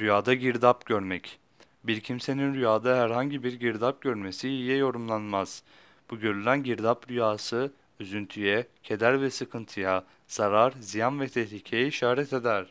Rüyada girdap görmek. Bir kimsenin rüyada herhangi bir girdap görmesi iyiye yorumlanmaz. Bu görülen girdap rüyası üzüntüye, keder ve sıkıntıya, zarar, ziyan ve tehlikeye işaret eder.